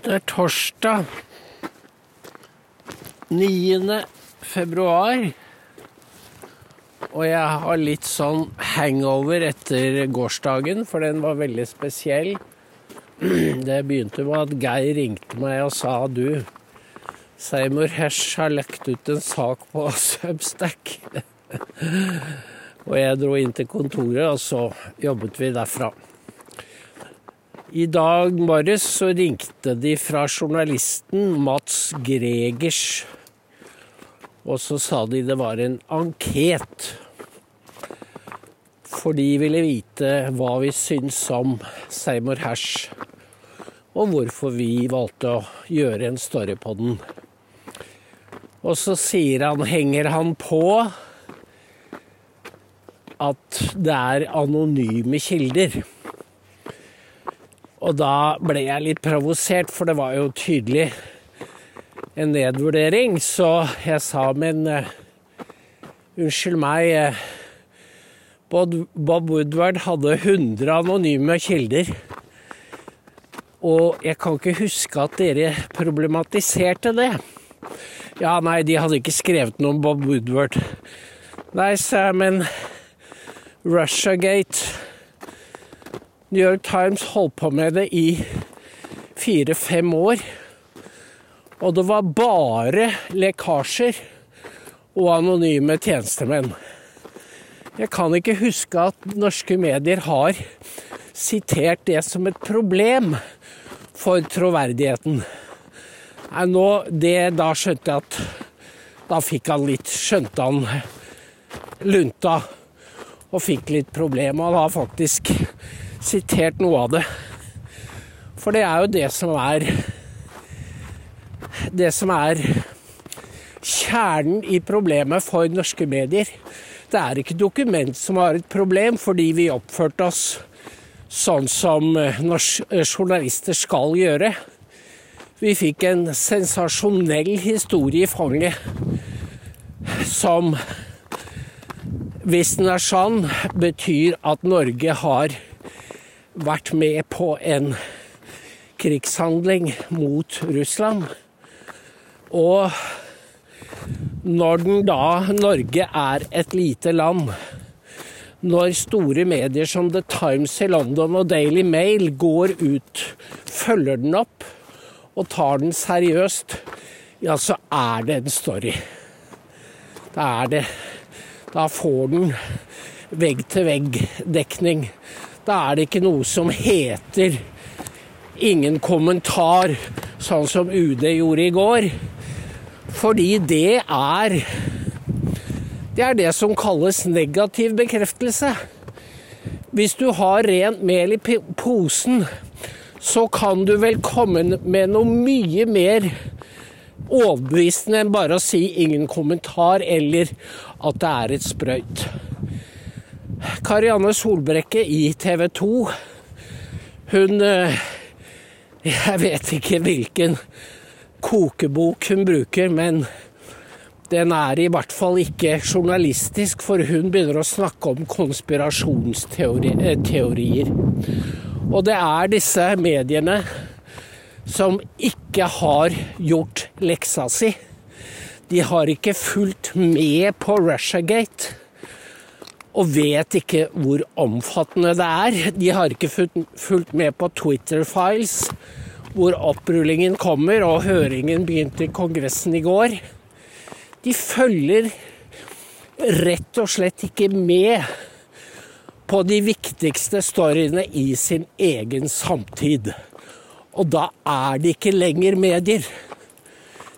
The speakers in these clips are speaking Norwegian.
Det er torsdag 9. februar. Og jeg har litt sånn hangover etter gårsdagen, for den var veldig spesiell. Det begynte med at Geir ringte meg og sa du, Seymour Hesh har lagt ut en sak på Substack. og jeg dro inn til kontoret, og så jobbet vi derfra. I dag morges så ringte de fra journalisten Mats Gregers. Og så sa de det var en anket. For de ville vite hva vi syns om Seymour Hersh. Og hvorfor vi valgte å gjøre en story på den. Og så sier han, henger han på at det er anonyme kilder. Og da ble jeg litt provosert, for det var jo tydelig en nedvurdering. Så jeg sa, men uh, unnskyld meg uh, Bob Woodward hadde 100 anonyme kilder. Og jeg kan ikke huske at dere problematiserte det. Ja, nei, de hadde ikke skrevet noe om Bob Woodward. Nei, jeg, men Russiagate New York Times holdt på med det i fire-fem år. Og det var bare lekkasjer og anonyme tjenestemenn. Jeg kan ikke huske at norske medier har sitert det som et problem for troverdigheten. Nå, det, da skjønte jeg at da fikk han litt Skjønte han lunta og fikk litt problemer. Han har faktisk sitert noe av det. For det er jo det som er Det som er kjernen i problemet for norske medier. Det er ikke dokument som har et problem fordi vi oppførte oss sånn som norske journalister skal gjøre. Vi fikk en sensasjonell historie i fanget som, hvis den er sann, betyr at Norge har vært med på en krigshandling mot Russland. Og når den da Norge er et lite land, når store medier som The Times i London og Daily Mail går ut, følger den opp og tar den seriøst, ja, så er det en story. Da er det Da får den vegg-til-vegg-dekning. Da er det ikke noe som heter ingen kommentar, sånn som UD gjorde i går. Fordi det er Det er det som kalles negativ bekreftelse. Hvis du har rent mel i posen, så kan du vel komme med noe mye mer overbevisende enn bare å si 'ingen kommentar' eller at det er et sprøyt. Karianne Solbrekke i TV 2. Hun eh, Jeg vet ikke hvilken kokebok hun bruker, men den er i hvert fall ikke journalistisk, for hun begynner å snakke om konspirasjonsteorier. Og det er disse mediene som ikke har gjort leksa si. De har ikke fulgt med på Russiagate og vet ikke hvor omfattende det er. De har ikke fulgt med på Twitter-files, hvor opprullingen kommer, og høringen begynte i Kongressen i går. De følger rett og slett ikke med på de viktigste storyene i sin egen samtid. Og da er de ikke lenger medier.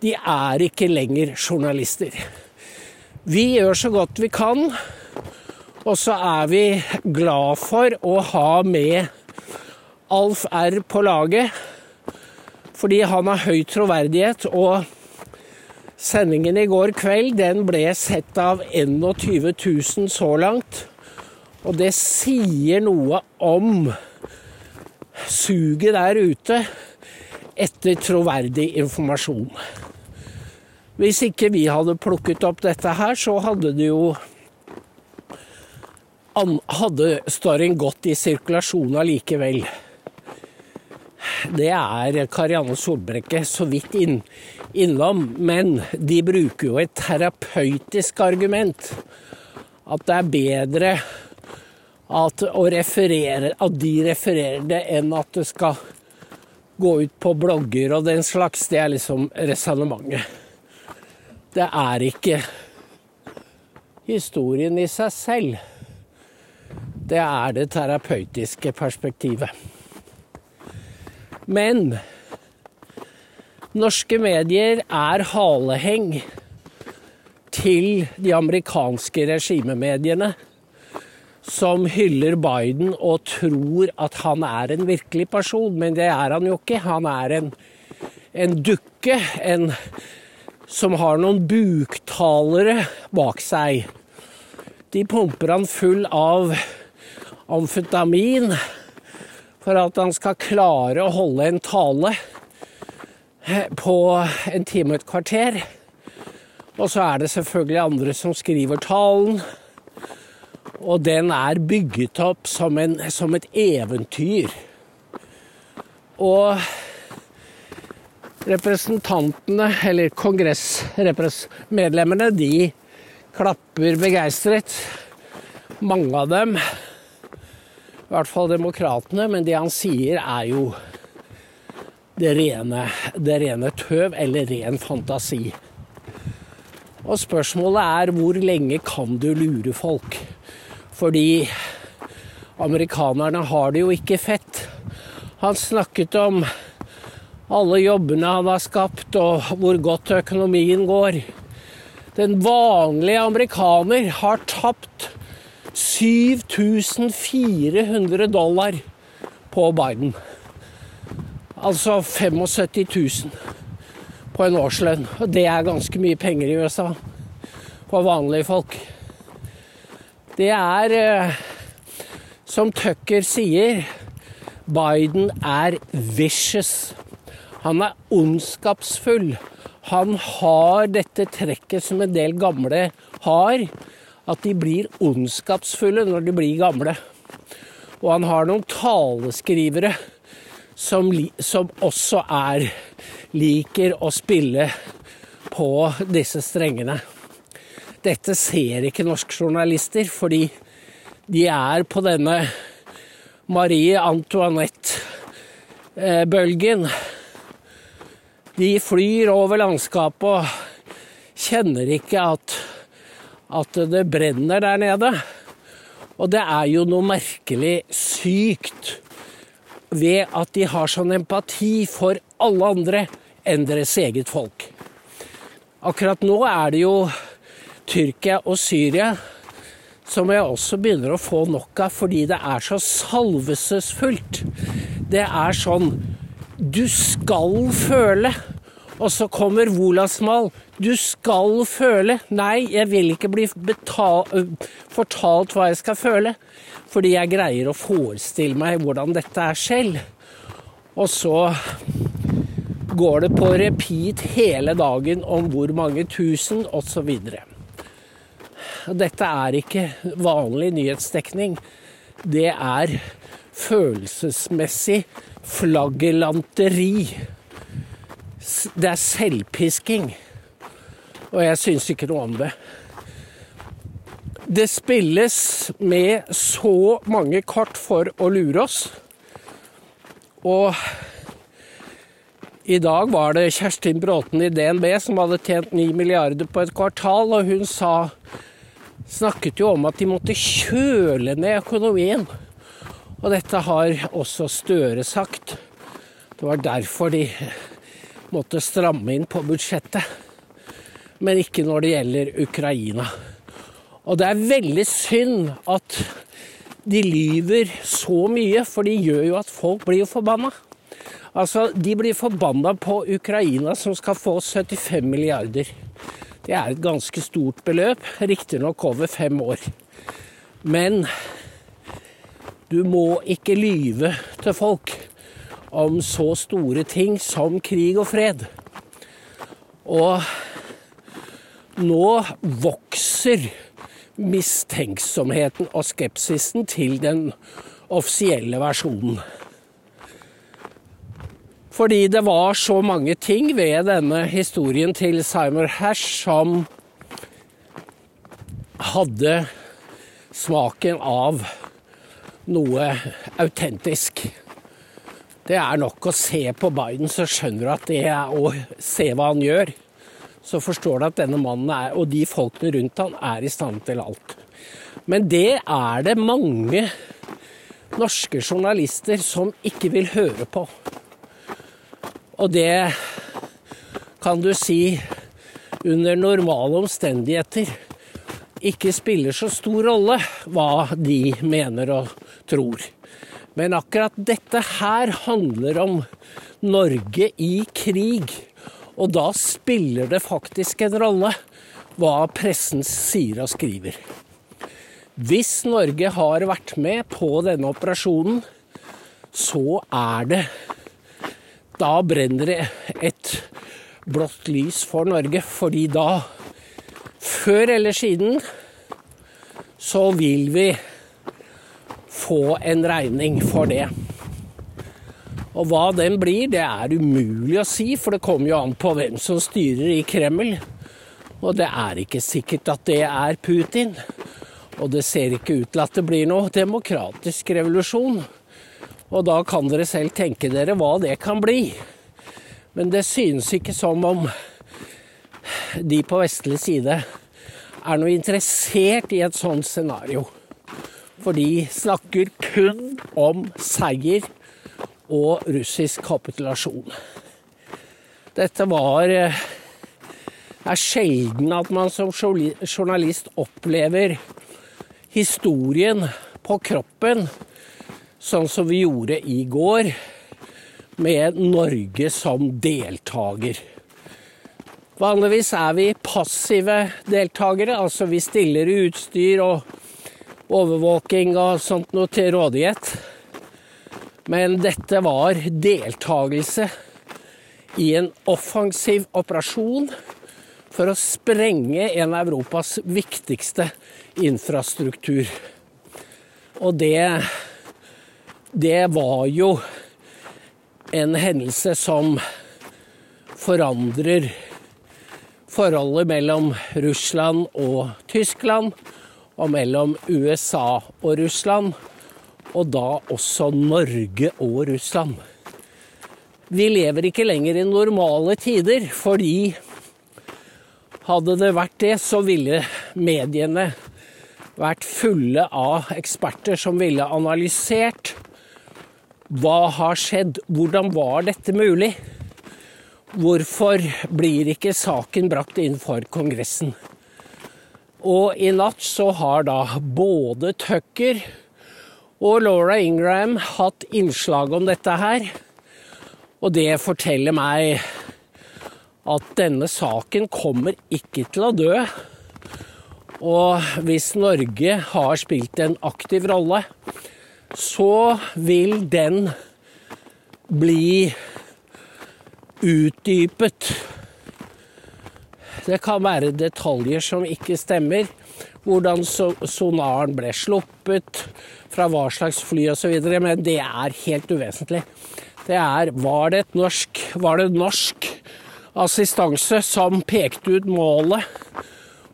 De er ikke lenger journalister. Vi gjør så godt vi kan og så er vi glad for å ha med Alf R på laget, fordi han har høy troverdighet. Og sendingen i går kveld den ble sett av 21 000 så langt. Og det sier noe om suget der ute etter troverdig informasjon. Hvis ikke vi hadde plukket opp dette her, så hadde det jo hadde storyen gått i sirkulasjon allikevel. det er Karianne Solbrekke så vidt inn, innom. Men de bruker jo et terapeutisk argument. At det er bedre at, referere, at de refererer det, enn at det skal gå ut på blogger og den slags. Det er liksom resonnementet. Det er ikke historien i seg selv. Det er det terapeutiske perspektivet. Men norske medier er haleheng til de amerikanske regimemediene som hyller Biden og tror at han er en virkelig person, men det er han jo ikke. Han er en, en dukke en, som har noen buktalere bak seg. De pumper han full av amfetamin for at han skal klare å holde en tale på en time og et kvarter. Og så er det selvfølgelig andre som skriver talen. Og den er bygget opp som, en, som et eventyr. Og representantene, eller kongressmedlemmene, de klapper begeistret. Mange av dem i hvert fall demokratene, men det han sier er jo det rene, det rene tøv eller ren fantasi. Og spørsmålet er hvor lenge kan du lure folk? Fordi amerikanerne har det jo ikke fett. Han snakket om alle jobbene han har skapt, og hvor godt økonomien går. Den vanlige amerikaner har tapt 7400 dollar på Biden. Altså 75 000 på en årslønn. Og det er ganske mye penger i USA for vanlige folk. Det er, eh, som Tucker sier, Biden er vicious. Han er ondskapsfull. Han har dette trekket som en del gamle har at de blir ondskapsfulle når de blir gamle. Og han har noen taleskrivere som, som også er liker å spille på disse strengene. Dette ser ikke norske journalister, fordi de er på denne Marie Antoinette-bølgen. De flyr over landskapet og kjenner ikke at at det brenner der nede. Og det er jo noe merkelig sykt ved at de har sånn empati for alle andre enn deres eget folk. Akkurat nå er det jo Tyrkia og Syria som jeg også begynner å få nok av fordi det er så salvesesfullt. Det er sånn Du skal føle. Og så kommer Wolasmal. Du skal føle. Nei, jeg vil ikke bli fortalt hva jeg skal føle. Fordi jeg greier å forestille meg hvordan dette er selv. Og så går det på repeat hele dagen om hvor mange tusen, osv. Dette er ikke vanlig nyhetsdekning. Det er følelsesmessig flaggelanteri. Det er selvpisking. Og jeg syns ikke noe om det. Det spilles med så mange kort for å lure oss. Og i dag var det Kjerstin Bråten i DNB som hadde tjent 9 milliarder på et kvartal, og hun sa snakket jo om at de måtte kjøle ned økonomien. Og dette har også Støre sagt. Det var derfor de måtte stramme inn på budsjettet. Men ikke når det gjelder Ukraina. Og det er veldig synd at de lyver så mye, for de gjør jo at folk blir forbanna. Altså, de blir forbanna på Ukraina, som skal få 75 milliarder. Det er et ganske stort beløp, riktignok over fem år. Men du må ikke lyve til folk om så store ting som krig og fred. Og nå vokser mistenksomheten og skepsisen til den offisielle versjonen. Fordi det var så mange ting ved denne historien til Simon Hash som hadde smaken av noe autentisk. Det er nok å se på Biden, så skjønner du at det er å se hva han gjør. Så forstår du at denne mannen er, og de folkene rundt han er i stand til alt. Men det er det mange norske journalister som ikke vil høre på. Og det kan du si under normale omstendigheter ikke spiller så stor rolle hva de mener og tror. Men akkurat dette her handler om Norge i krig. Og da spiller det faktisk en rolle hva pressen sier og skriver. Hvis Norge har vært med på denne operasjonen, så er det Da brenner det et blått lys for Norge, fordi da, før eller siden, så vil vi få en regning for det. Og hva den blir, det er umulig å si, for det kommer jo an på hvem som styrer i Kreml. Og det er ikke sikkert at det er Putin. Og det ser ikke ut til at det blir noe demokratisk revolusjon. Og da kan dere selv tenke dere hva det kan bli. Men det synes ikke som om de på vestlig side er noe interessert i et sånt scenario. For de snakker kun om seier og russisk kapitulasjon. Dette var Det er sjelden at man som journalist opplever historien på kroppen sånn som vi gjorde i går, med Norge som deltaker. Vanligvis er vi passive deltakere, altså vi stiller utstyr og overvåking og sånt noe til rådighet. Men dette var deltakelse i en offensiv operasjon for å sprenge en av Europas viktigste infrastruktur. Og det det var jo en hendelse som forandrer forholdet mellom Russland og Tyskland, og mellom USA og Russland, og da også Norge og Russland. Vi lever ikke lenger i normale tider, fordi hadde det vært det, så ville mediene vært fulle av eksperter som ville analysert hva har skjedd? Hvordan var dette mulig? Hvorfor blir ikke saken brakt inn for Kongressen? Og i natt så har da både Tucker og Laura Ingram hatt innslag om dette her. Og det forteller meg at denne saken kommer ikke til å dø. Og hvis Norge har spilt en aktiv rolle, så vil den bli utdypet. Det kan være detaljer som ikke stemmer. Hvordan sonaren ble sluppet, fra hva slags fly osv. Men det er helt uvesentlig. Det er Var det et norsk Var det norsk assistanse som pekte ut målet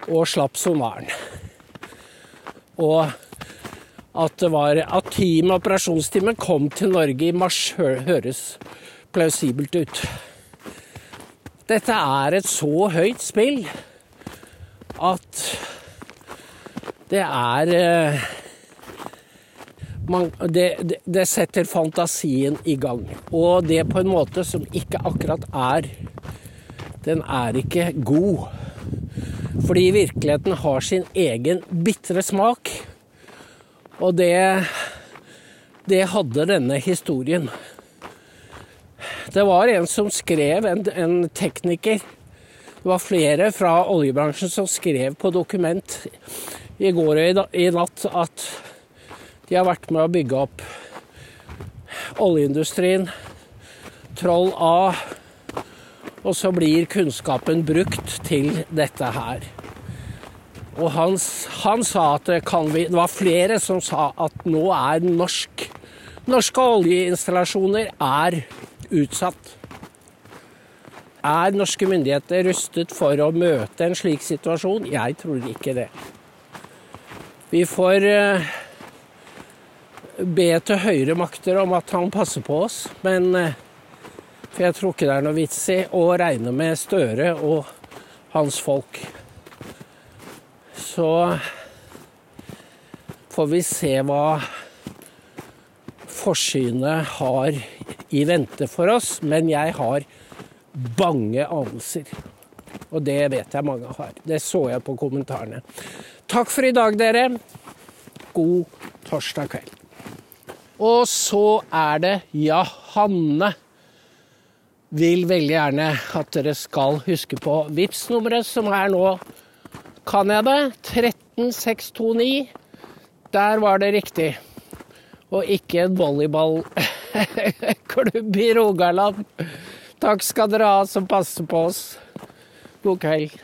og slapp sonaren? Og at det var at team, operasjonsteamet kom til Norge i mars, høres plausibelt ut. Dette er et så høyt spill at det er eh, man, det, det, setter fantasien i gang. Og det på en måte som ikke akkurat er Den er ikke god. Fordi virkeligheten har sin egen bitre smak. Og det, det hadde denne historien. Det var en som skrev, en, en tekniker Det var flere fra oljebransjen som skrev på dokument i går og i natt at de har vært med å bygge opp oljeindustrien, Troll A, og så blir kunnskapen brukt til dette her. Og han, han sa at det, vi, det var flere som sa at nå er norsk, norske oljeinstallasjoner er utsatt. Er norske myndigheter rustet for å møte en slik situasjon? Jeg tror ikke det. Vi får eh, be til høyere makter om at han passer på oss, men eh, For jeg tror ikke det er noe vits i å regne med Støre og hans folk. Så får vi se hva forsynet har i vente for oss, men jeg har bange anelser. Og det vet jeg mange har. Det så jeg på kommentarene. Takk for i dag, dere. God torsdag kveld. Og så er det ja, Hanne vil veldig gjerne at dere skal huske på vips nummeret som er nå, kan jeg det? 13629. Der var det riktig. Og ikke en volleyballklubb i Rogaland. Takk skal dere ha som passer på oss. God kveld.